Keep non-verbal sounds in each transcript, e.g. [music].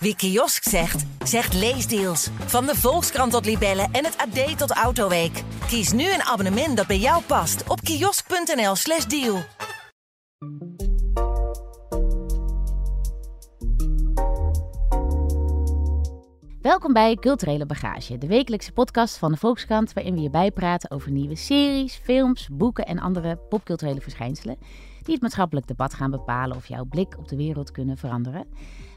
Wie kiosk zegt, zegt leesdeals. Van de Volkskrant tot Libellen en het AD tot Autoweek. Kies nu een abonnement dat bij jou past op kiosk.nl/slash deal. Welkom bij Culturele Bagage, de wekelijkse podcast van de Volkskrant, waarin we je bijpraten over nieuwe series, films, boeken en andere popculturele verschijnselen die het maatschappelijk debat gaan bepalen of jouw blik op de wereld kunnen veranderen.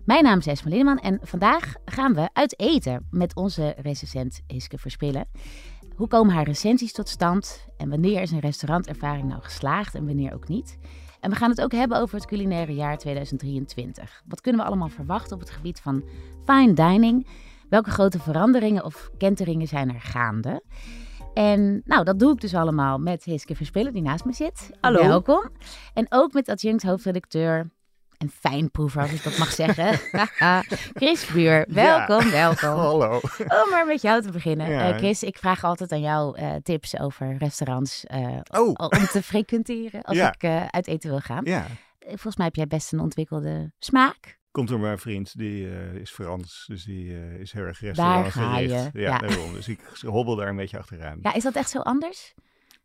Mijn naam is Esma Lindeman en vandaag gaan we uit eten met onze recensent Hiske Verspillen. Hoe komen haar recensies tot stand en wanneer is een restaurantervaring nou geslaagd en wanneer ook niet? En we gaan het ook hebben over het culinaire jaar 2023. Wat kunnen we allemaal verwachten op het gebied van fine dining? Welke grote veranderingen of kenteringen zijn er gaande? En nou, dat doe ik dus allemaal met Hiske Verspillen, die naast me zit. Hallo. Welkom. En ook met adjunct hoofdredacteur en fijnproever, als ik dat mag zeggen. [laughs] [laughs] Chris Buur, welkom, welkom. Hallo. Om maar met jou te beginnen. Ja. Eh, Chris, ik vraag altijd aan jou eh, tips over restaurants eh, Oh, om te [laughs] frequenteren als Ja. ik uit eten wil gaan. ja. Volgens mij heb jij best een ontwikkelde smaak. Komt door mijn vriend, die is Frans, dus die is heel erg Daar restaurant ga je, Ja, ja. daarom. Dus ik hobbel daar een beetje achteraan. Ja, is dat echt zo anders?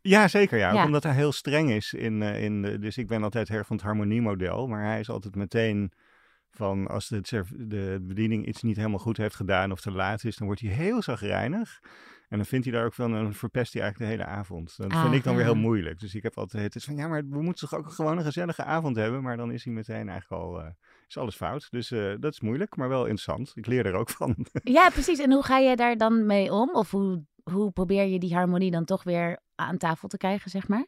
Ja, zeker. Ja. Omdat hij heel streng is. In, eh, in de, dus ik ben altijd erg van het harmoniemodel. Maar hij is altijd meteen van als de, de bediening iets niet helemaal goed heeft gedaan of te laat is, dan wordt hij heel zagrijnig. En dan vindt hij daar ook van, en dan verpest hij eigenlijk de hele avond. Dat vind ik dan weer heel Ah. moeilijk. Dus ik heb altijd het is van, ja, maar we moeten toch ook gewoon een gezellige avond hebben. Maar dan is hij meteen eigenlijk al, eh, is alles fout. Dus eh, dat is moeilijk, maar wel interessant. Ik leer er ook van. Ja, precies. En hoe ga je daar dan mee om? Of hoe, hoe probeer je die harmonie dan toch weer aan tafel te krijgen, zeg maar?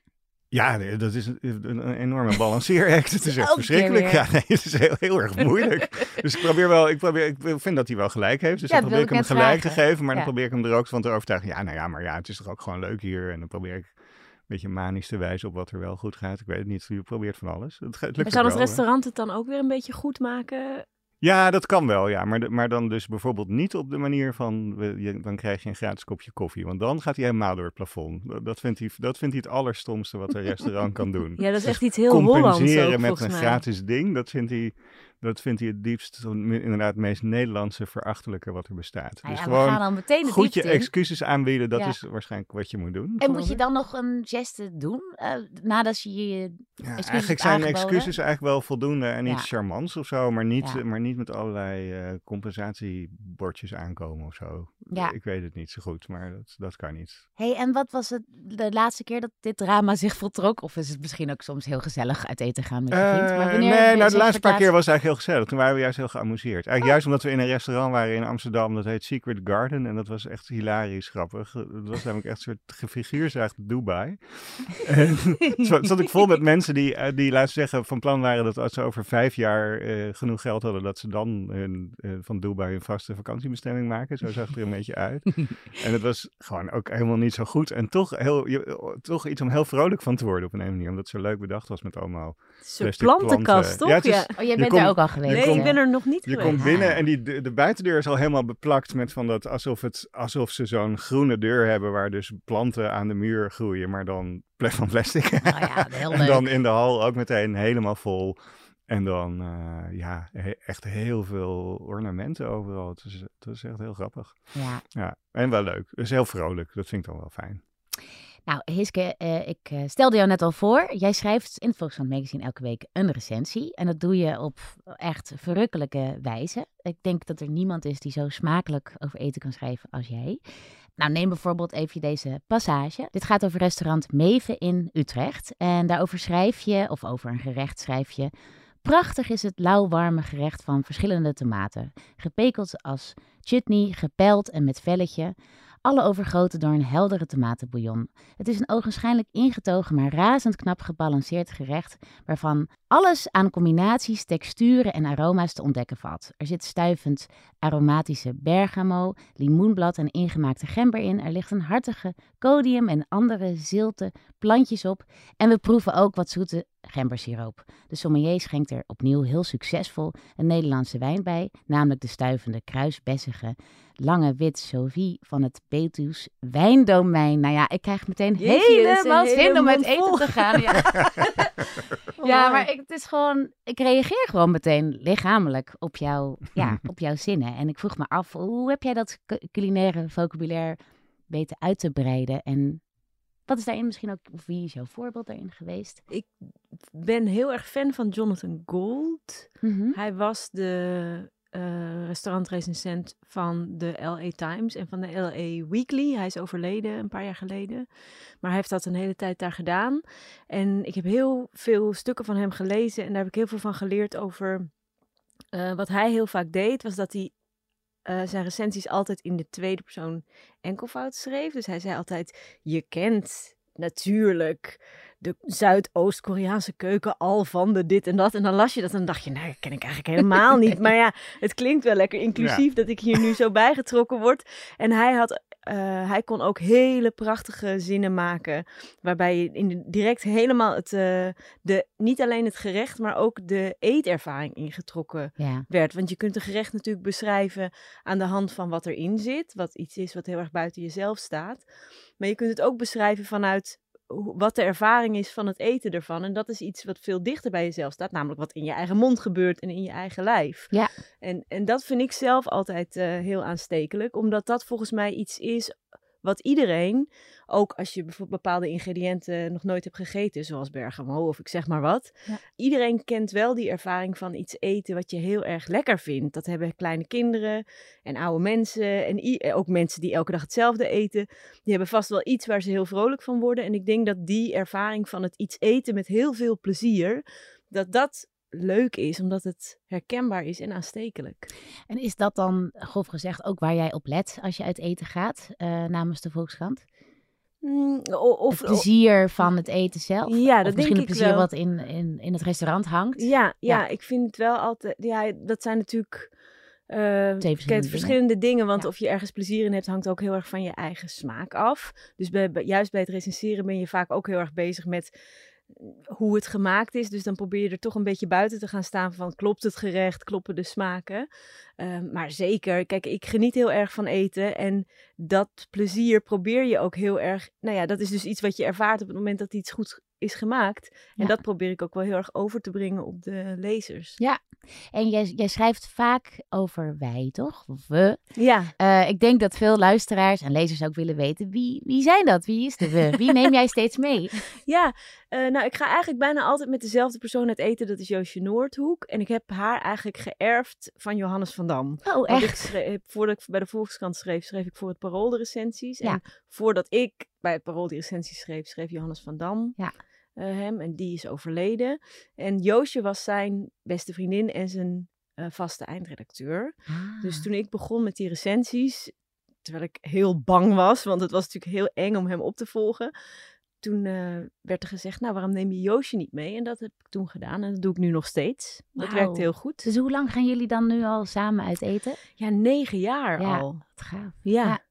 Ja, dat is een, enorme balanceeract. [laughs] Het is echt verschrikkelijk. Ja, nee, het is heel, heel erg moeilijk. [laughs] dus ik probeer wel, ik, probeer, ik vind dat hij wel gelijk heeft. Dus Ja, dan probeer ik hem gelijk te geven. Maar Ja. dan probeer ik hem er ook van te overtuigen. Ja, nou ja, maar ja, het is toch ook gewoon leuk hier. En dan probeer ik een beetje manisch te wijzen op wat er wel goed gaat. Ik weet het niet. Je probeert van alles. Het, het lukt Maar zou wel, hè. restaurant het dan ook weer een beetje goed maken? Ja, dat kan wel, ja. Maar, de- maar dan dus bijvoorbeeld niet op de manier van, je, dan krijg je een gratis kopje koffie. Want dan gaat hij helemaal door het plafond. Dat- Dat vindt hij, dat vindt hij het allerstomste wat een restaurant kan doen. Ja, dat is Dus echt iets heel Hollands compenseren ook, met volgens een mij. gratis ding, dat vindt hij, dat vindt hij het diepst, inderdaad, het meest Nederlandse verachtelijke wat er bestaat. Nou dus ja, we gewoon gaan dan meteen de goed je in. excuses aanbieden, dat Ja. is waarschijnlijk wat je moet doen. En moet je dan nog een geste doen eh, nadat je je... Ja, eigenlijk zijn excuses eigenlijk wel voldoende en Ja. iets charmants of zo, maar niet, Ja. maar niet met allerlei eh, compensatiebordjes aankomen of zo. Ja. Ik weet het niet zo goed, maar dat, dat kan niet. hey, en wat was het de laatste keer dat dit drama zich voltrok? Of is het misschien ook soms heel gezellig uit eten gaan met je vriend? Eh, Maar wanneer nee, nou, de laatste paar keer was het eigenlijk heel gezellig. Toen waren we juist heel geamuseerd. Eigenlijk Oh. juist omdat we in een restaurant waren in Amsterdam. Dat heet Secret Garden. En dat was echt hilarisch grappig. Het was namelijk echt een soort gefiguurzaagd Dubai. [laughs] en zo zat ik vol met mensen die, eh, die, laten zeggen, van plan waren dat als ze over vijf jaar eh, genoeg geld hadden, dat ze dan hun, eh, van Dubai een vaste vakantiebestemming maken. Zo zag er een beetje uit. [laughs] En het was gewoon ook helemaal niet zo goed. En toch, heel, je- toch iets om heel vrolijk van te worden op een of andere manier. Omdat het zo leuk bedacht was met allemaal plastic plantenkast, planten. toch? Ja, het is- Ja. Oh, jij Je bent daar ook al geweest. Nee, ik ben er nog niet Je geweest. komt binnen en die, de, de buitendeur is al helemaal beplakt met van dat alsof, het, alsof ze zo'n groene deur hebben waar dus planten aan de muur groeien, maar dan [laughs] van plastic. Oh ja, heel en leuk. dan in de hal ook meteen helemaal vol. En dan, eh, ja, he- echt heel veel ornamenten overal. Het is, het is echt heel grappig. Ja. Ja, en wel leuk. Dus heel vrolijk. Dat vind ik dan wel fijn. Nou, Hiske, eh, ik eh, stelde jou net al voor. Jij schrijft in het Volkskrant Magazine elke week een recensie. En dat doe je op echt verrukkelijke wijze. Ik denk dat er niemand is die zo smakelijk over eten kan schrijven als jij. Nou, neem bijvoorbeeld even deze passage. Dit gaat over restaurant Meven in Utrecht. En daarover schrijf je, of over een gerecht schrijf je... Prachtig is het lauwwarme gerecht van verschillende tomaten. Gepekeld als chutney, gepeld en met velletje. Alle overgoten door een heldere tomatenbouillon. Het is een ogenschijnlijk ingetogen, maar razend knap gebalanceerd gerecht, waarvan alles aan combinaties, texturen en aroma's te ontdekken valt. Er zit stuivend aromatische bergamo, limoenblad en ingemaakte gember in. Er ligt een hartige codium en andere zilte plantjes op. En we proeven ook wat zoete gembersiroop. De sommelier schenkt er opnieuw heel succesvol een Nederlandse wijn bij, namelijk de stuivende kruisbessige lange wit Sauvy van het Betuws wijndomein. Nou ja, ik krijg meteen Jeetje, helemaal hele zin om uit eten te gaan. Ja, [laughs] [laughs] ja maar ik, het is gewoon, ik reageer gewoon meteen lichamelijk op, jou, ja, [laughs] op jouw zinnen. En ik vroeg me af, hoe heb jij dat cu- culinaire vocabulaire weten uit te breiden? En wat is daarin misschien ook, of wie is jouw voorbeeld daarin geweest? Ik ben heel erg fan van Jonathan Gold. Mhm. Hij was de eh restaurantrecensent van de LA Times en van de LA Weekly. Hij is overleden een paar jaar geleden. Maar hij heeft dat een hele tijd daar gedaan. En ik heb heel veel stukken van hem gelezen en daar heb ik heel veel van geleerd over eh, wat hij heel vaak deed, was dat hij eh, zijn recensies altijd in de tweede persoon enkelvoud schreef. Dus hij zei altijd: Je kent natuurlijk de Zuidoost-Koreaanse keuken al van de dit en dat. En dan las je dat en dan dacht je: Nou, dat ken ik eigenlijk helemaal niet. [laughs] Maar ja, het klinkt wel lekker inclusief dat ik hier nu zo bijgetrokken word. En hij had. Eh, hij kon ook hele prachtige zinnen maken. Waarbij je in de- direct helemaal het, eh, de, niet alleen het gerecht, maar ook de eetervaring ingetrokken Ja, werd. Want je kunt een gerecht natuurlijk beschrijven aan de hand van wat erin zit. Wat iets is wat heel erg buiten jezelf staat. Maar je kunt het ook beschrijven vanuit wat de ervaring is van het eten ervan. En dat is iets wat veel dichter bij jezelf staat. Namelijk wat in je eigen mond gebeurt en in je eigen lijf. Ja. En, en dat vind ik zelf altijd eh, heel aanstekelijk. Omdat dat volgens mij iets is wat iedereen, ook als je bijvoorbeeld bepaalde ingrediënten nog nooit hebt gegeten, zoals bergamo of ik zeg maar wat. Ja. Iedereen kent wel die ervaring van iets eten wat je heel erg lekker vindt. Dat hebben kleine kinderen en oude mensen en eh, ook mensen die elke dag hetzelfde eten. Die hebben vast wel iets waar ze heel vrolijk van worden. En ik denk dat die ervaring van het iets eten met heel veel plezier, dat dat leuk is, omdat het herkenbaar is en aanstekelijk. En is dat dan, grof gezegd, ook waar jij op let als je uit eten gaat eh, namens de Volkskrant? Mm, of, het plezier van het eten zelf? Ja, of dat misschien denk het ik plezier wel. wat in, in, in het restaurant hangt? Ja, ja, Ja. ik vind het wel altijd. Ja, dat zijn natuurlijk. eh, verschillende kijk, verschillende dingen. Want Ja. of je ergens plezier in hebt, hangt ook heel erg van je eigen smaak af. Dus bij, bij- juist bij het recenseren ben je vaak ook heel erg bezig met hoe het gemaakt is. Dus dan probeer je er toch een beetje buiten te gaan staan van klopt het gerecht, kloppen de smaken. Ehm, maar zeker, kijk, ik geniet heel erg van eten en dat plezier probeer je ook heel erg. Nou ja, dat is dus iets wat je ervaart op het moment dat iets goed is gemaakt. En Ja. dat probeer ik ook wel heel erg over te brengen op de lezers. En jij, jij schrijft vaak over wij, toch? Of we. Ja, Eh, ik denk dat veel luisteraars en lezers ook willen weten, wie, wie zijn dat? Wie is de we? Wie neem jij steeds mee? [laughs] ja. Eh, nou, ik ga eigenlijk bijna altijd met dezelfde persoon uit eten. Dat is Joosje Noordhoek. En ik heb haar eigenlijk geërfd van Johannes van Dam. Oh, ik echt? schreef, voordat ik bij de Volkskrant schreef, schreef ik voor het Parool de recensies. Ja. En voordat ik bij het Parool de recensies schreef, schreef Johannes van Dam Ja. eh, hem. En die is overleden. En Joosje was zijn beste vriendin en zijn eh, vaste eindredacteur. Ah. Dus toen ik begon met die recensies, terwijl ik heel bang was, want het was natuurlijk heel eng om hem op te volgen. Toen eh, werd er gezegd, nou waarom neem je Joosje niet mee? En dat heb ik toen gedaan en dat doe ik nu nog steeds. Dat werkt heel goed. Dus hoe lang gaan jullie dan nu al samen uit eten? Ja, negen jaar Ja. al. Wat gaaf. Ja. Ja.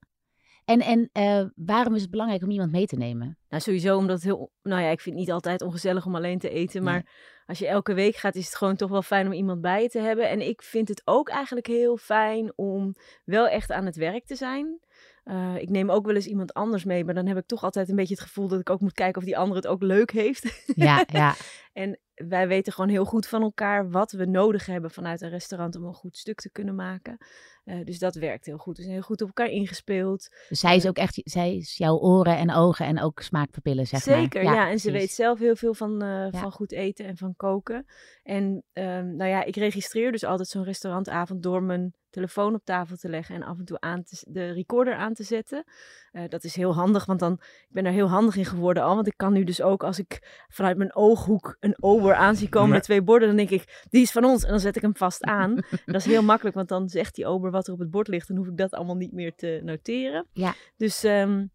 En, en eh, waarom is het belangrijk om iemand mee te nemen? Nou, sowieso omdat het heel... Nou ja, ik vind het niet altijd ongezellig om alleen te eten. Maar als je elke week gaat, is het gewoon toch wel fijn om iemand bij je te hebben. En ik vind het ook eigenlijk heel fijn om wel echt aan het werk te zijn. Eh, ik neem ook wel eens iemand anders mee, maar dan heb ik toch altijd een beetje het gevoel dat ik ook moet kijken of die ander het ook leuk heeft. Ja, [laughs] ja. En wij weten gewoon heel goed van elkaar wat we nodig hebben vanuit een restaurant om een goed stuk te kunnen maken. Eh, dus dat werkt heel goed. We zijn heel goed op elkaar ingespeeld. Dus zij is ook echt, zij is jouw oren en ogen en ook smaakpapillen, zeg maar. Zeker, ja. En ze weet zelf heel veel van, eh, Ja. van goed eten en van koken. En ehm, nou ja, ik registreer dus altijd zo'n restaurantavond door mijn telefoon op tafel te leggen en af en toe aan te, de recorder aan te zetten. Eh, dat is heel handig, want dan, ik ben er heel handig in geworden al. Want ik kan nu dus ook, als ik vanuit mijn ooghoek een ober aan zie komen met twee borden, dan denk ik, die is van ons. En dan zet ik hem vast aan. en dat is heel makkelijk, want dan zegt die ober wat er op het bord ligt. Dan hoef ik dat allemaal niet meer te noteren. Ja. Dus, ehm,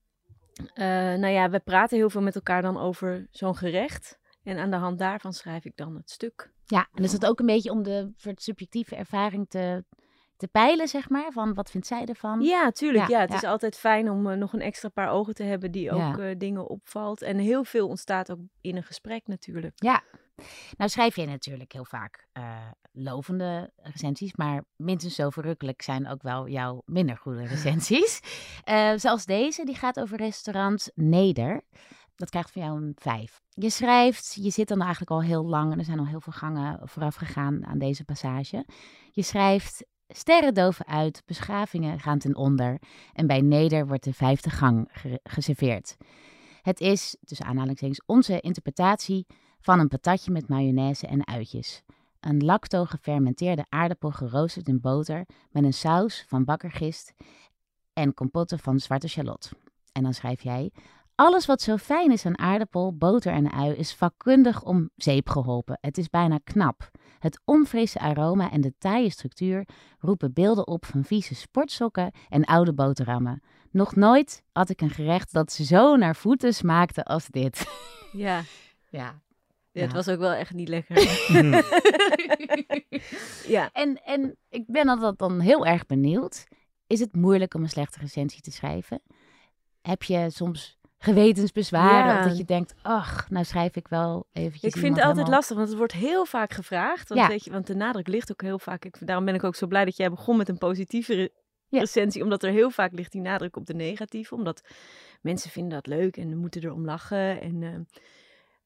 eh, nou ja, we praten heel veel met elkaar dan over zo'n gerecht. En aan de hand daarvan schrijf ik dan het stuk. Ja, en is dat ook een beetje om de voor het subjectieve ervaring te, te peilen, zeg maar? Van wat vindt zij ervan? Ja, tuurlijk. Ja, Ja, het ja. is altijd fijn om eh, nog een extra paar ogen te hebben die ook Ja. eh, dingen opvalt. En heel veel ontstaat ook in een gesprek natuurlijk. Ja. Nou schrijf je natuurlijk heel vaak uh, lovende recensies, maar minstens zo verrukkelijk zijn ook wel jouw minder goede [laughs] recensies. uh, zoals deze, die gaat over restaurant Neder. Dat krijgt van jou een 5. Je schrijft, je zit dan eigenlijk al heel lang en er zijn al heel veel gangen vooraf gegaan aan deze passage. Je schrijft, sterren doven uit, beschavingen gaan ten onder en bij Neder wordt de vijfde gang geserveerd. Het is, tussen aanhalingstekens, onze interpretatie van een patatje met mayonaise en uitjes. Een lacto gefermenteerde aardappel geroosterd in boter met een saus van bakkergist en compote van zwarte shallot. En dan schrijf jij: alles wat zo fijn is aan aardappel, boter en ui is vakkundig om zeep geholpen. Het is bijna knap. Het onfrisse aroma en de taaie structuur roepen beelden op van vieze sportsokken en oude boterhammen. Nog nooit had ik een gerecht dat zo naar voeten smaakte als dit. Ja. [laughs] Ja. Ja, het was ook wel echt niet lekker. [laughs] [laughs] ja. En, en ik ben altijd dan heel erg benieuwd. Is het moeilijk om een slechte recensie te schrijven? Heb je soms gewetensbezwaren. Of dat je denkt, ach, nou schrijf ik wel eventjes Ik vind het altijd lastig, want het wordt heel vaak gevraagd. Want, weet je, want de nadruk ligt ook heel vaak. Ik, daarom ben ik ook zo blij dat jij begon met een positieve recensie. Omdat er heel vaak ligt die nadruk op de negatieve. Omdat mensen vinden dat leuk en moeten erom lachen. En... Uh,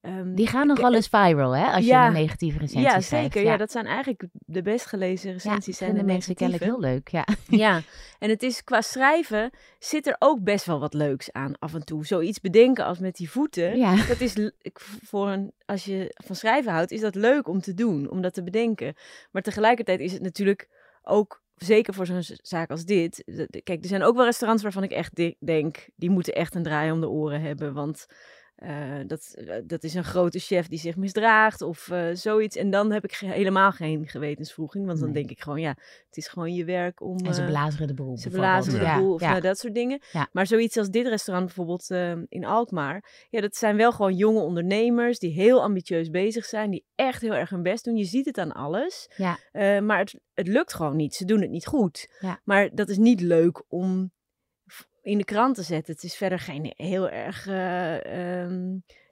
Um, die gaan nog wel eens viral, hè? Als je een negatieve recensie ja, zeker. Ja. dat zijn eigenlijk de best gelezen recensies. Ja, zijn de mensen kennelijk heel leuk, ja. [laughs] Ja, en het is qua schrijven zit er ook best wel wat leuks aan af en toe. Zoiets bedenken als met die voeten. Ja. [laughs] Dat is voor een, als je van schrijven houdt, is dat leuk om te doen, om dat te bedenken. Maar tegelijkertijd is het natuurlijk ook zeker voor zo'n zaak als dit. Kijk, er zijn ook wel restaurants waarvan ik echt denk, die moeten echt een draai om de oren hebben. Want uh, dat, uh, dat is een grote chef die zich misdraagt of uh, zoiets. En dan heb ik ge helemaal geen gewetensvroeging. Want dan denk ik gewoon, ja, het is gewoon je werk om... En ze belazeren de boel. Ze belazeren de boel of ja. nou, dat soort dingen. Ja. Maar zoiets als dit restaurant bijvoorbeeld in Alkmaar. Ja, dat zijn wel gewoon jonge ondernemers die heel ambitieus bezig zijn. Die echt heel erg hun best doen. Je ziet het aan alles. Ja. maar het, het lukt gewoon niet. Ze doen het niet goed. Ja. Maar dat is niet leuk om in de krant te zetten. Het is verder geen heel erg. Uh,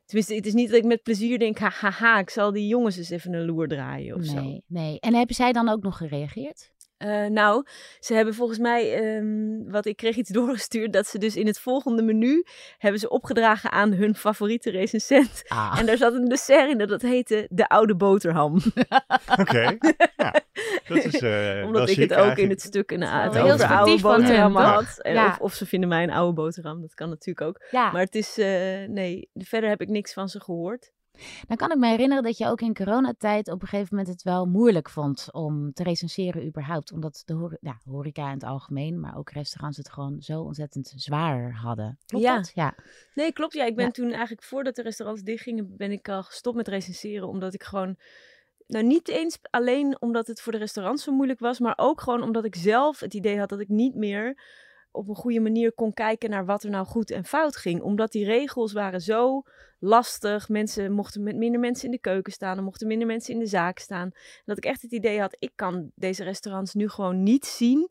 tenminste, het is niet dat ik met plezier denk: haha, ik zal die jongens eens even een loer draaien of nee. Nee, en hebben zij dan ook nog gereageerd? Uh, nou, ze hebben volgens mij, um, wat ik kreeg iets [laughs] doorgestuurd, dat ze dus in het volgende menu hebben ze opgedragen aan hun favoriete recensent. Ah. En daar zat een dessert in dat heette de oude boterham. [laughs] Oké, okay. ja, dat is uh, [laughs] Omdat ik het ook eigenlijk. in het stuk een het over oude boterham had. En ja. of, of, ze vinden mij een oude boterham, dat kan natuurlijk ook. Ja. Maar het is, uh, nee, verder heb ik niks van ze gehoord. Dan kan ik me herinneren dat je ook in coronatijd op een gegeven moment het wel moeilijk vond om te recenseren überhaupt. Omdat de ja, horeca in het algemeen, maar ook restaurants het gewoon zo ontzettend zwaar hadden. Klopt ja. dat? Ja. Nee, klopt. Ja, ik ben ja. toen eigenlijk voordat de restaurants dichtgingen, ben ik al gestopt met recenseren. Omdat ik gewoon nou, niet eens alleen omdat het voor de restaurants zo moeilijk was, maar ook gewoon omdat ik zelf het idee had dat ik niet meer op een goede manier kon kijken naar wat er nou goed en fout ging. Omdat die regels waren zo lastig. Mensen mochten met minder mensen in de keuken staan. Er mochten minder mensen in de zaak staan. Dat ik echt het idee had, ik kan deze restaurants nu gewoon niet zien.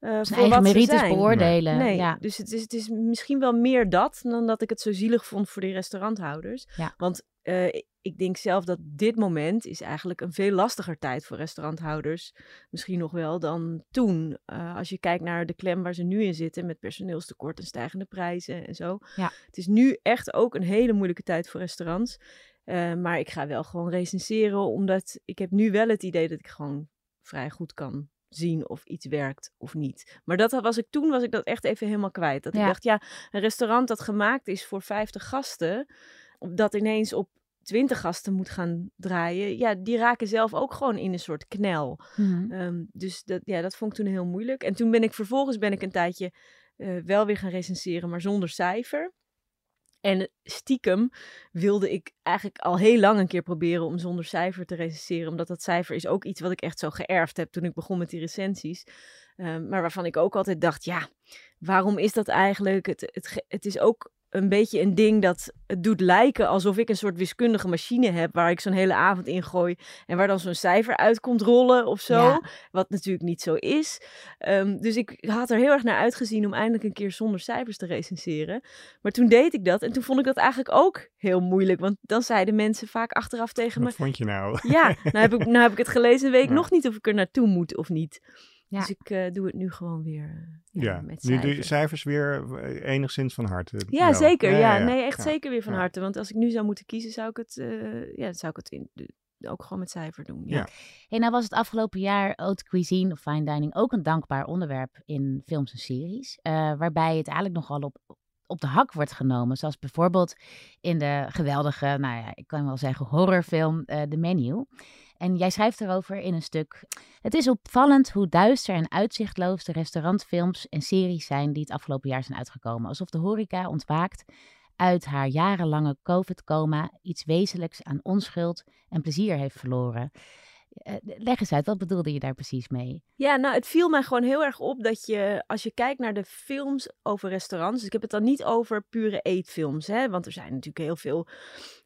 Uh, voor eigen merites beoordelen. Nee, ja. dus het is, het is misschien wel meer dat dan dat ik het zo zielig vond voor die restauranthouders. Ja. Want uh, ik denk zelf dat dit moment is eigenlijk een veel lastiger tijd voor restauranthouders. Misschien nog wel dan toen. Uh, als je kijkt naar de klem waar ze nu in zitten met personeelstekort en stijgende prijzen en zo. Ja. Het is nu echt ook een hele moeilijke tijd voor restaurants. Uh, maar ik ga wel gewoon recenseren, omdat ik heb nu wel het idee dat ik gewoon vrij goed kan zien of iets werkt of niet. Maar dat was ik toen was ik dat echt even helemaal kwijt. Dat ja. ik dacht, ja, een restaurant dat gemaakt is voor 50 gasten, dat ineens op 20 gasten moet gaan draaien, ja, die raken zelf ook gewoon in een soort knel. Mm-hmm. Um, dus dat, ja, dat vond ik toen heel moeilijk. En toen ben ik vervolgens ben ik een tijdje uh, wel weer gaan recenseren, maar zonder cijfer. En stiekem wilde ik eigenlijk al heel lang een keer proberen om zonder cijfer te recenseren. Omdat dat cijfer is ook iets wat ik echt zo geërfd heb toen ik begon met die recensies. Um, maar waarvan ik ook altijd dacht, ja, waarom is dat eigenlijk? Het, het, het is ook een beetje een ding dat het doet lijken alsof ik een soort wiskundige machine heb waar ik zo'n hele avond in gooi en waar dan zo'n cijfer uit komt rollen of zo. Ja. Wat natuurlijk niet zo is. Ehm, dus ik had er heel erg naar uitgezien om eindelijk een keer zonder cijfers te recenseren. Maar toen deed ik dat en toen vond ik dat eigenlijk ook heel moeilijk. Want dan zeiden mensen vaak achteraf tegen me: Wat vond je nou? Ja, nou heb ik, nou heb ik het gelezen en weet ik [laughs] Ja. nog niet of ik er naartoe moet of niet. Ja. Dus ik eh, doe het nu gewoon weer eh, ja, Ja, met nu doe je cijfers. cijfers weer eh, enigszins van harte. Ja, wel. zeker. Ja, nee, echt ja. zeker weer van Ja. harte. Want als ik nu zou moeten kiezen, zou ik het, eh, ja, zou ik het in, ook gewoon met cijfer doen. Ja. Ja. Hey, nou was het afgelopen jaar haute cuisine of fine dining ook een dankbaar onderwerp in films en series. eh, waarbij het eigenlijk nogal op, op de hak wordt genomen. Zoals bijvoorbeeld in de geweldige, nou ja, ik kan wel zeggen horrorfilm eh The Menu. En jij schrijft erover in een stuk. Het is opvallend hoe duister en uitzichtloos de restaurantfilms en series zijn die het afgelopen jaar zijn uitgekomen. Alsof de horeca ontwaakt uit haar jarenlange COVID-coma iets wezenlijks aan onschuld en plezier heeft verloren. Eh, leg eens uit, wat bedoelde je daar precies mee? Ja, nou, het viel mij gewoon heel erg op dat je, als je kijkt naar de films over restaurants, dus ik heb het dan niet over pure eetfilms, hè, want er zijn natuurlijk heel veel,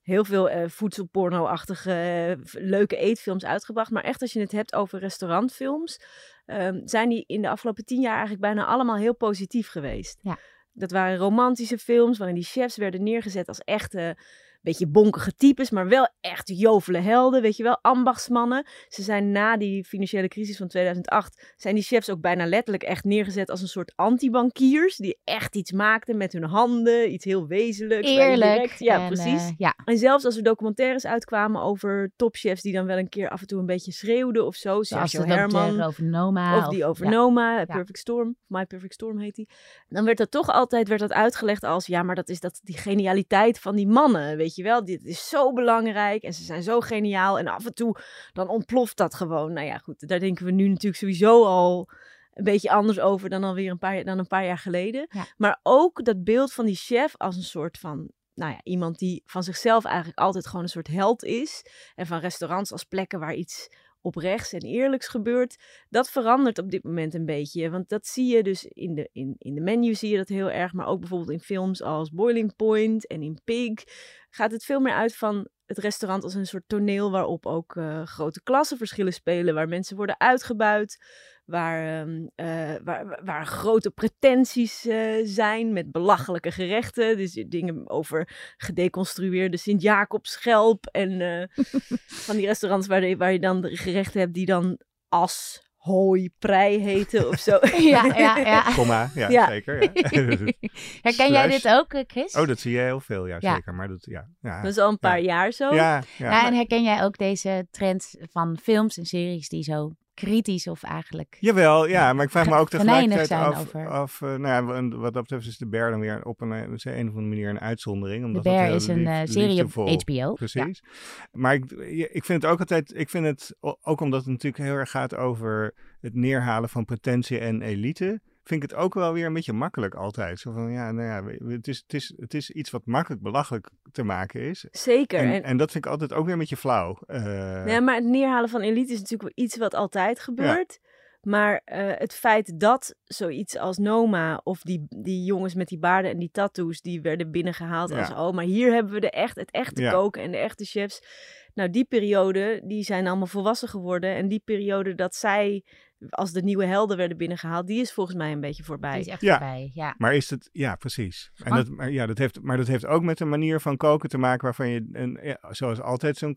heel veel eh, voedselporno-achtige eh, leuke eetfilms uitgebracht, maar echt als je het hebt over restaurantfilms, ehm, zijn die in de afgelopen tien jaar eigenlijk bijna allemaal heel positief geweest. Ja. Dat waren romantische films waarin die chefs werden neergezet als echte beetje bonkige types, maar wel echt jovele helden, weet je wel, ambachtsmannen. Ze zijn na die financiële crisis van 2008, zijn die chefs ook bijna letterlijk echt neergezet als een soort antibankiers, die echt iets maakten met hun handen, iets heel wezenlijks. Eerlijk. direct- ja, en, precies. eh, ja, En zelfs als er documentaires uitkwamen over topchefs die dan wel een keer af en toe een beetje schreeuwden of zo, zoals Sergio Herman, over Noma. of die over ja. Noma, Perfect Storm, My Perfect Storm heet die. Dan werd dat toch altijd werd dat uitgelegd als, ja, maar dat is dat, die genialiteit van die mannen, weet je wel. Dit is zo belangrijk en ze zijn zo geniaal. En af en toe, dan ontploft dat gewoon. Nou ja, goed, daar denken we nu natuurlijk sowieso al een beetje anders over dan alweer een paar, dan een paar jaar geleden. Ja. Maar ook dat beeld van die chef als een soort van... Nou ja, iemand die van zichzelf eigenlijk altijd gewoon een soort held is. En van restaurants als plekken waar iets oprechts en eerlijks gebeurt dat verandert op dit moment een beetje. Want dat zie je dus in de, in, in de menu zie je dat heel erg. Maar ook bijvoorbeeld in films als Boiling Point en in Pig. Gaat het veel meer uit van het restaurant als een soort toneel waarop ook eh, grote klassenverschillen spelen. Waar mensen worden uitgebuit. Waar, ehm, eh, waar, waar grote pretenties eh, zijn met belachelijke gerechten. Dus dingen over gedeconstrueerde Sint-Jacobsschelp. En eh, [laughs] van die restaurants waar, de- waar je dan de gerechten hebt die dan as, hooi, prei heten of zo. [laughs] Ja, ja, ja. [laughs] Komma, ja, Ja. zeker. Ja. Herken jij dit ook, Chris? oh, dat zie je heel veel, ja, Ja. zeker. Maar dat, ja. Ja, Dat is al een paar jaar zo. ja, ja. Ja, en herken jij ook deze trend van films en series die zo kritisch of eigenlijk... Jawel, ja, maar ik vraag me ook tegelijkertijd af, af eh, nou ja, wat dat betreft is de Bear dan weer op een, eh, een of andere manier een uitzondering. De Omdat het Bear is een lief- eh, serie op HBO. Ja. Precies. Maar ik, ik vind het ook altijd, ik vind het, ook omdat het natuurlijk heel erg gaat over het neerhalen van pretentie en elite, vind ik het ook wel weer een beetje makkelijk altijd. Zo van, ja, nou ja, het is, het is, het is iets wat makkelijk belachelijk te maken is. Zeker. En, En, en dat vind ik altijd ook weer een beetje flauw. Eh, ja, maar het neerhalen van elite is natuurlijk wel iets wat altijd gebeurt. Maar eh, het feit dat zoiets als Noma of die, die jongens met die baarden en die tattoos, die werden binnengehaald Ja. als, oh, maar hier hebben we de echt, het echte Ja. koken en de echte chefs. Nou, die periode, die zijn allemaal volwassen geworden. En die periode dat zij als de nieuwe helden werden binnengehaald, die is volgens mij een beetje voorbij. Die is echt Ja. voorbij, ja. Maar is het, ja, precies. En Want- dat, maar, ja, dat heeft, maar dat heeft ook met een manier van koken te maken waarvan je, een, ja, zoals altijd zo'n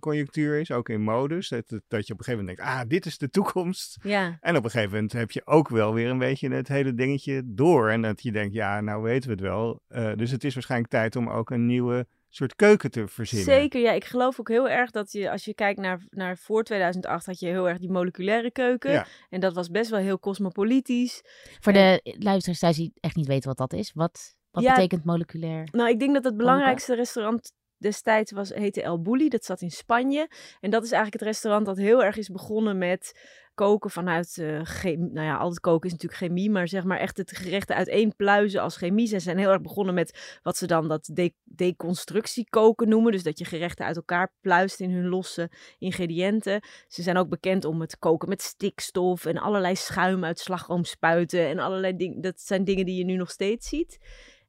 conjunctuur is, ook in modus, dat, dat dat je op een gegeven moment denkt, ah, dit is de toekomst. Ja, En op een gegeven moment heb je ook wel weer een beetje het hele dingetje door. En dat je denkt, ja, nou weten we het wel. Eh, dus het is waarschijnlijk tijd om ook een nieuwe soort keuken te verzinnen. zeker. Ja, ik geloof ook heel erg dat je, als je kijkt naar, naar voor 2008, had je heel erg die moleculaire keuken. Ja. En dat was best wel heel cosmopolitisch. Voor de luisteraars thuis die echt niet weten wat dat is. Wat, wat Ja, betekent moleculair? Nou, ik denk dat het belangrijkste restaurant destijds was, heette El Bulli. Dat zat in Spanje. En dat is eigenlijk het restaurant dat heel erg is begonnen met koken vanuit uh. Nou ja, altijd koken is natuurlijk chemie, maar zeg maar echt het gerechten uiteenpluizen als chemie. Ze zijn heel erg begonnen met wat ze dan dat de deconstructiekoken noemen. Dus dat je gerechten uit elkaar pluist in hun losse ingrediënten. Ze zijn ook bekend om het koken met stikstof en allerlei schuim uit slagroom spuiten en allerlei dingen. Dat zijn dingen die je nu nog steeds ziet.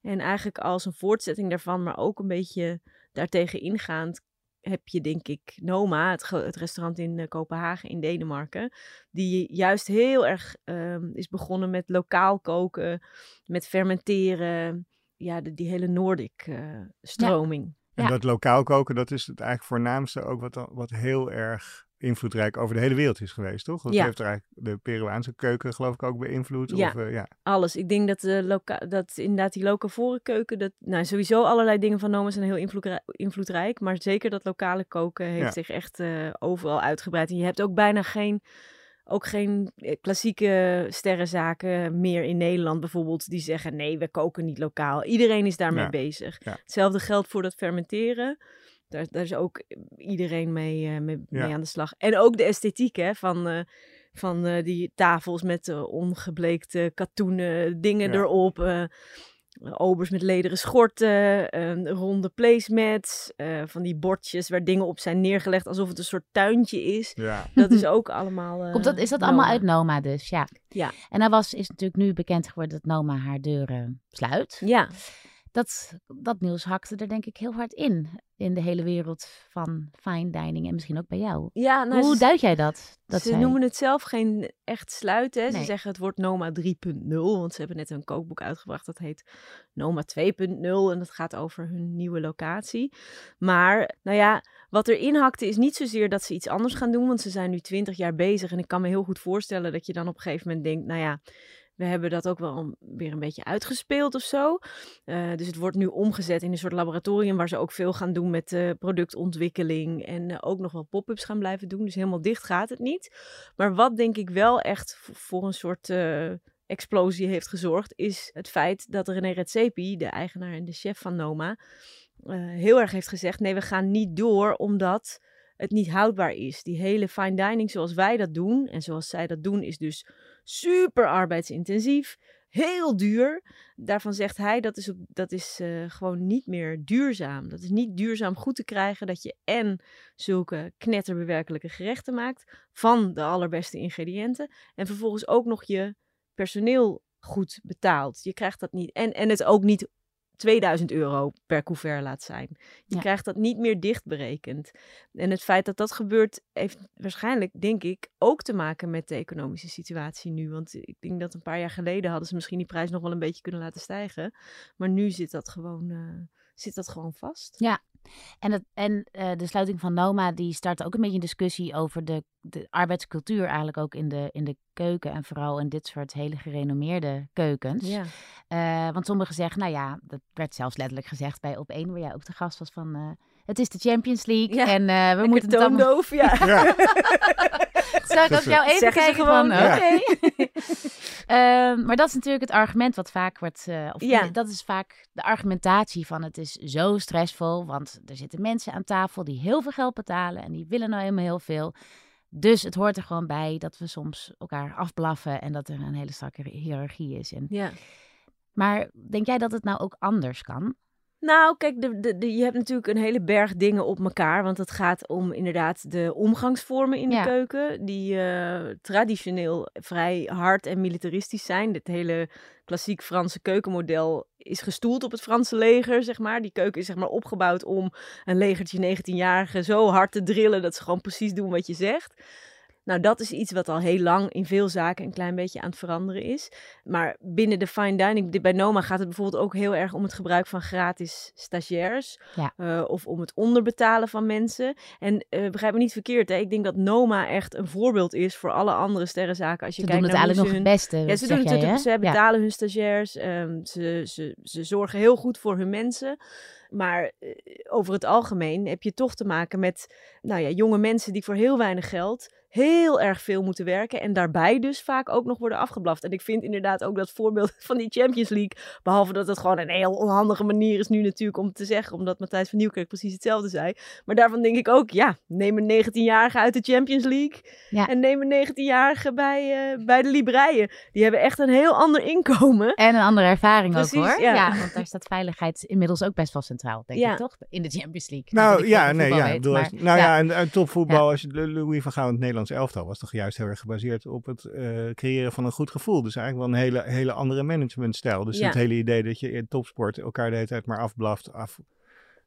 En eigenlijk als een voortzetting daarvan, maar ook een beetje daartegen ingaand, heb je denk ik Noma, het, restaurant in eh, Kopenhagen in Denemarken, die juist heel erg ehm, is begonnen met lokaal koken, met fermenteren, ja, de, die hele Nordic eh, stroming. En Ja. dat lokaal koken, dat is het eigenlijk voornaamste ook wat, wat heel erg invloedrijk over de hele wereld is geweest, toch? Dat Ja. heeft er eigenlijk de Peruaanse keuken geloof ik ook beïnvloed. Ja. Of, eh, ja. Alles. Ik denk dat, de loka dat inderdaad die locavore keuken, dat, nou sowieso allerlei dingen van Noma zijn heel invloedrijk, invloedrijk maar zeker dat lokale koken heeft Ja. zich echt eh, overal uitgebreid. En je hebt ook bijna geen, ook geen eh, klassieke sterrenzaken meer in Nederland bijvoorbeeld, die zeggen nee, we koken niet lokaal. Iedereen is daarmee Ja. bezig. Ja. Hetzelfde geldt voor dat fermenteren. Daar, daar is ook iedereen mee, eh, mee, Ja. mee aan de slag. En ook de esthetiek hè, van, eh, van eh, die tafels met eh, ongebleekte katoenen dingen Ja. erop. eh, obers met lederen schorten, eh, ronde placemats, eh, van die bordjes waar dingen op zijn neergelegd alsof het een soort tuintje is. Ja. Dat is [laughs] ook allemaal. eh, Komt dat, is dat allemaal uit Noma dus, ja. Ja. En dan was, is natuurlijk nu bekend geworden dat Noma haar deuren sluit. Ja, Dat, dat nieuws hakte er denk ik heel hard in. In de hele wereld van fine dining en misschien ook bij jou. ja nou, Hoe ze, duid jij dat? dat ze zij- noemen het zelf geen echt sluiten. Ze zeggen het wordt Noma 3.0, want ze hebben net een kookboek uitgebracht dat heet Noma 2.0 en dat gaat over hun nieuwe locatie. Maar, nou ja, wat erin hakte is niet zozeer dat ze iets anders gaan doen, want ze zijn nu 20 jaar bezig en ik kan me heel goed voorstellen dat je dan op een gegeven moment denkt, nou ja, we hebben dat ook wel weer een beetje uitgespeeld of zo. Eh, dus het wordt nu omgezet in een soort laboratorium waar ze ook veel gaan doen met eh, productontwikkeling en eh, ook nog wel pop-ups gaan blijven doen. Dus helemaal dicht gaat het niet. Maar wat denk ik wel echt voor een soort explosie heeft gezorgd, is het feit dat René Redzepi, de eigenaar en de chef van Noma, heel erg heeft gezegd: nee, we gaan niet door omdat het niet houdbaar is. Die hele fine dining zoals wij dat doen en zoals zij dat doen, is dus super arbeidsintensief, heel duur. Daarvan zegt hij dat is, dat is eh, gewoon niet meer duurzaam. Dat is niet duurzaam goed te krijgen dat je en zulke knetterbewerkelijke gerechten maakt van de allerbeste ingrediënten en vervolgens ook nog je personeel goed betaalt. Je krijgt dat niet en, en het ook niet 2000 euro per couvert laat zijn. Je Ja. krijgt dat niet meer dicht berekend. En het feit dat dat gebeurt, heeft waarschijnlijk, denk ik, ook te maken met de economische situatie nu. Want ik denk dat een paar jaar geleden hadden ze misschien die prijs nog wel een beetje kunnen laten stijgen. Maar nu zit dat gewoon, eh, zit dat gewoon vast. Ja. En, het, en eh, de sluiting van Noma die start ook een beetje een discussie over de, de arbeidscultuur eigenlijk ook in de, in de keuken. En vooral in dit soort hele gerenommeerde keukens. Ja, Eh, want sommigen zeggen, nou ja, dat werd zelfs letterlijk gezegd bij Op 1, waar jij ook de gast was van... het is de Champions League Ja, en eh, we moeten het allemaal... toondoof, ja. Ja. [laughs] Zou ik ook jou even Zeggen kijken gewoon, van, ja. oké. [laughs] Ehm, maar dat is natuurlijk het argument wat vaak wordt... eh, of Ja. dat is vaak de argumentatie van het is zo stressvol. Want er zitten mensen aan tafel die heel veel geld betalen en die willen nou helemaal heel veel. Dus het hoort er gewoon bij dat we soms elkaar afblaffen en dat er een hele strakke hiërarchie is. En, ja. maar denk jij dat het nou ook anders kan? Nou, kijk, de, de, de- je hebt natuurlijk een hele berg dingen op elkaar. Want het gaat om inderdaad de omgangsvormen in de Ja. keuken. Die eh, traditioneel vrij hard en militaristisch zijn. Dit hele klassiek Franse keukenmodel is gestoeld op het Franse leger, zeg maar. Die keuken is zeg maar opgebouwd om een legertje 19-jarigen zo hard te drillen... dat ze gewoon precies doen wat je zegt. Nou, dat is iets wat al heel lang in veel zaken een klein beetje aan het veranderen is. Maar binnen de fine dining, bij Noma gaat het bijvoorbeeld ook heel erg om het gebruik van gratis stagiairs. Ja. eh, of om het onderbetalen van mensen. En eh, begrijp me niet verkeerd, hè? ik denk dat Noma echt een voorbeeld is voor alle andere sterrenzaken. Als je Ze kijkt doen het naar eigenlijk nog ze het hun... beste, Ja, ze doen het, jij, ze Ja. betalen hun stagiairs, ehm, ze, ze, ze zorgen heel goed voor hun mensen. Maar eh, over het algemeen heb je toch te maken met nou ja, jonge mensen die voor heel weinig geld heel erg veel moeten werken. En daarbij dus vaak ook nog worden afgeblaft. En ik vind inderdaad ook dat voorbeeld [laughs] van die Champions League. Behalve dat het gewoon een heel onhandige manier is nu natuurlijk om te zeggen. Omdat Matthijs van Nieuwkerk precies hetzelfde zei. Maar daarvan denk ik ook, ja, neem een 19-jarige uit de Champions League. Ja. En neem een 19-jarige bij, eh, bij de Libreien. Die hebben echt een heel ander inkomen. En een andere ervaring Precies, ook hoor. ja. want daar staat veiligheid inmiddels ook best wel centraal, denk Ja. ik toch? In de Champions League. Nou ja, nee, ja. weet, maar- nou ja, ja. en, en topvoetbal, als je Louis van Gaal in het Nederlands Nederlands elftal was toch juist heel erg gebaseerd op het uh, creëren van een goed gevoel. Dus eigenlijk wel een hele, hele andere managementstijl. Dus Ja. het hele idee dat je in topsport elkaar de hele tijd maar afblaft, af,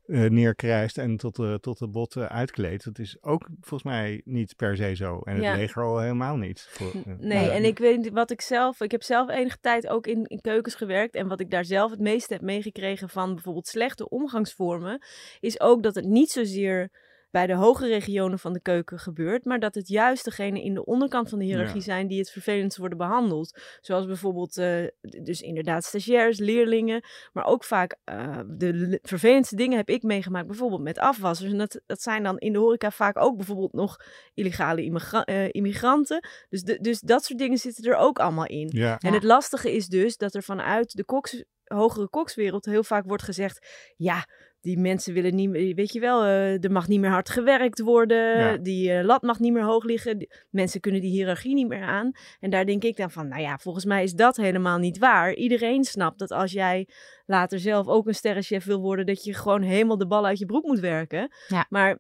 eh, neerkrijst en tot de, tot de botten uitkleedt. Dat is ook volgens mij niet per se zo. En het Ja. leger al helemaal niet. Voor, eh, Nee, nou, en ik weet niet wat ik zelf. Ik heb zelf enige tijd ook in, in keukens gewerkt. En wat ik daar zelf het meeste heb meegekregen van bijvoorbeeld slechte omgangsvormen. Is ook dat het niet zozeer bij de hoge regionen van de keuken gebeurt. Maar dat het juist degene in de onderkant van de hiërarchie Ja. zijn die het vervelendst worden behandeld. Zoals bijvoorbeeld, eh, dus inderdaad stagiairs, leerlingen. Maar ook vaak eh, de vervelendste dingen heb ik meegemaakt. Bijvoorbeeld met afwassers. En dat, dat zijn dan in de horeca vaak ook bijvoorbeeld nog illegale immigra- eh, immigranten. Dus, de, dus dat soort dingen zitten er ook allemaal in. ja. En het lastige is dus dat er vanuit de koks, hogere kokswereld heel vaak wordt gezegd: ja, die mensen willen niet meer, weet je wel, eh, er mag niet meer hard gewerkt worden, Ja. die eh, lat mag niet meer hoog liggen, die- mensen kunnen die hiërarchie niet meer aan. En daar denk ik dan van: nou ja, volgens mij is dat helemaal niet waar. Iedereen snapt dat als jij later zelf ook een sterrenchef wil worden, dat je gewoon helemaal de bal uit je broek moet werken. Ja. Maar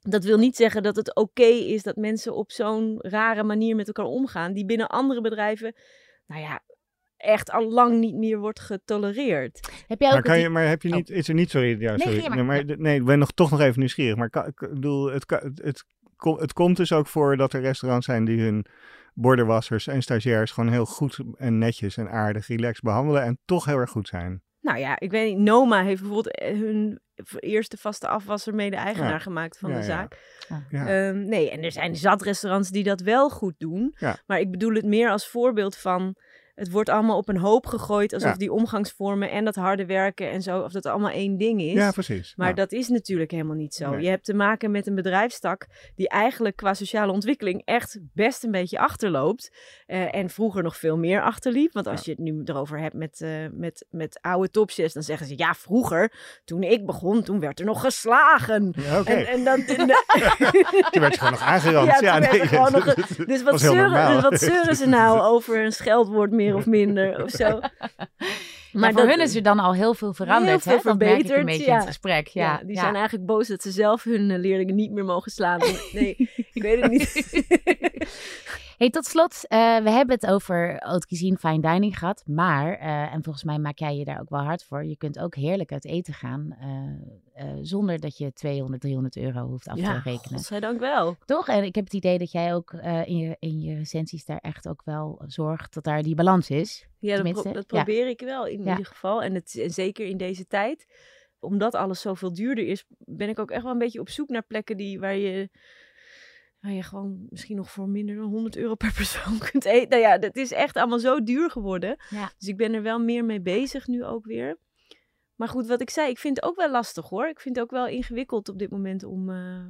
dat wil niet zeggen dat het oké is dat mensen op zo'n rare manier met elkaar omgaan, die binnen andere bedrijven, nou ja, echt al lang niet meer wordt getolereerd. Heb jij ook Maar, kan je, maar heb je Oh. niet, is er niet, sorry, ja, Nee, sorry. maar. Nee, maar, nee, ik ben nog, toch nog even nieuwsgierig. Maar kan- ik bedoel, het, kan- het, het, het komt dus ook voor dat er restaurants zijn die hun bordenwassers en stagiairs gewoon heel goed en netjes en aardig, relaxed behandelen en toch heel erg goed zijn. Nou ja, ik weet niet, Noma heeft bijvoorbeeld eh, hun eerste vaste afwasser mede-eigenaar Ja. gemaakt van Ja, de ja. zaak. Ja. Ehm, nee, en er zijn zat restaurants die dat wel goed doen. Ja. Maar ik bedoel het meer als voorbeeld van... Het wordt allemaal op een hoop gegooid alsof Ja. die omgangsvormen en dat harde werken en zo, of dat allemaal één ding is. ja, precies. Maar dat is natuurlijk helemaal niet zo. Nee. Je hebt te maken met een bedrijfstak die eigenlijk qua sociale ontwikkeling echt best een beetje achterloopt. Eh, en vroeger nog veel meer achterliep. Want als je het nu erover hebt met, eh, met, met oude topchefs, dan zeggen ze ja, vroeger, toen ik begon, toen werd er nog geslagen. ja, Oké, En, en dan, [laughs] [laughs] toen werd je gewoon nog aangerand. Ja, Ja, toen werd er gewoon nog [laughs] dus was wat zeuren, wat zeuren ze nou over een scheldwoord meer of minder of zo? [laughs] Maar voor dat- hun is er dan al heel veel veranderd. Heel veel hè? Dat merk ik verbeterd, een beetje ja. in het gesprek. Ja, Ja, die zijn eigenlijk boos dat ze zelf hun eh, leerlingen niet meer mogen slaan. [laughs] Nee, ik weet het niet. [laughs] Hey, tot slot, eh, we hebben het over haute cuisine, fine dining gehad. Maar, eh, en volgens mij maak jij je daar ook wel hard voor. Je kunt ook heerlijk uit eten gaan. zonder dat je 200, 300 euro hoeft af te rekenen. godzijdank wel. Toch? En ik heb het idee dat jij ook in, je, in je recensies daar echt ook wel zorgt dat daar die balans is. Ja, dat, pro- ja. probeer ik wel in ieder geval. En, het, en zeker in deze tijd, omdat alles zoveel duurder is, ben ik ook echt wel een beetje op zoek naar plekken die, waar je... Waar je gewoon misschien nog voor minder dan 100 euro per [laughs] persoon kunt eten. Nou ja, dat is echt allemaal zo duur geworden. Ja. Dus ik ben er wel meer mee bezig nu ook weer. Maar goed, wat ik zei, ik vind het ook wel lastig hoor. Ik vind het ook wel ingewikkeld op dit moment om, eh,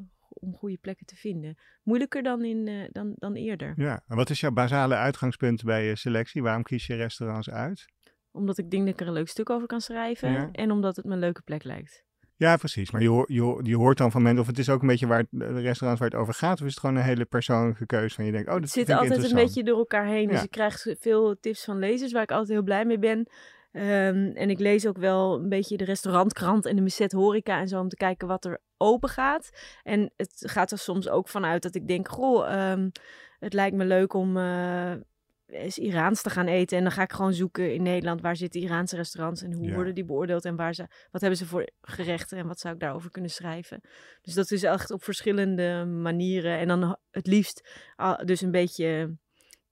om goede plekken te vinden. Moeilijker dan, in, eh, dan, dan eerder. Ja, en wat is jouw basale uitgangspunt bij je selectie? Waarom kies je restaurants uit? Omdat ik denk dat ik er een leuk stuk over kan schrijven. Ja. En omdat het me een leuke plek lijkt. Ja, precies. Maar je, hoor- je, hoort dan van mensen, of het is ook een beetje waar het, de restaurants waar het over gaat, of is het gewoon een hele persoonlijke keuze van je denkt, oh, dat Het zit altijd een beetje door elkaar heen. Dus ik krijg veel tips van lezers waar ik altijd heel blij mee ben. Ehm, en ik lees ook wel een beetje de restaurantkrant en de Misset Horeca en zo om te kijken wat er open gaat. En het gaat er soms ook vanuit dat ik denk, goh, ehm, het lijkt me leuk om eh, eens Iraans te gaan eten. En dan ga ik gewoon zoeken in Nederland waar zitten Iraanse restaurants en hoe Ja. worden die beoordeeld en waar ze, wat hebben ze voor gerechten en wat zou ik daarover kunnen schrijven. Dus dat is echt op verschillende manieren. En dan het liefst dus een beetje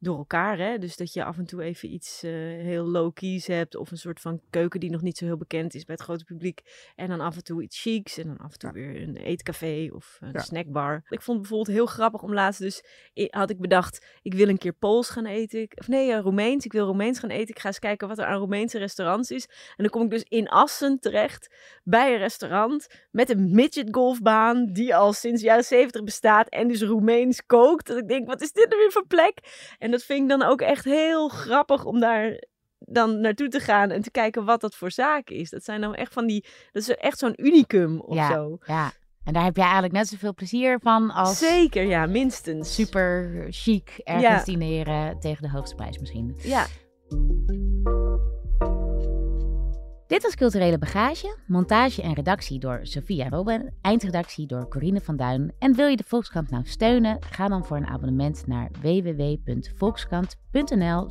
door elkaar. Hè? Dus dat je af en toe even iets eh, heel low-keys hebt. Of een soort van keuken die nog niet zo heel bekend is bij het grote publiek. En dan af en toe iets chics. En dan af en toe Ja. weer een eetcafé of een Ja. snackbar. Ik vond het bijvoorbeeld heel grappig om laatst dus... Had ik bedacht, ik wil een keer Pools gaan eten. Of nee, eh, Roemeens. Ik wil Roemeens gaan eten. Ik ga eens kijken wat er aan Roemeense restaurants is. En dan kom ik dus in Assen terecht bij een restaurant met een midget golfbaan die al sinds de jaren zeventig bestaat en dus Roemeens kookt. Dat ik denk, wat is dit nou weer voor plek? En dat vind ik dan ook echt heel grappig om daar dan naartoe te gaan en te kijken wat dat voor zaak is. Dat zijn dan echt van die, dat is echt zo'n unicum of ja, zo. ja. En daar heb jij eigenlijk net zoveel plezier van als Zeker, ja, minstens. super chic ergens Ja. dineren tegen de hoogste prijs misschien. Ja. Dit was Culturele Bagage, montage en redactie door Sophia Robben, eindredactie door Corine van Duin. En wil je de Volkskrant nou steunen? Ga dan voor een abonnement naar www.volkskrant.nl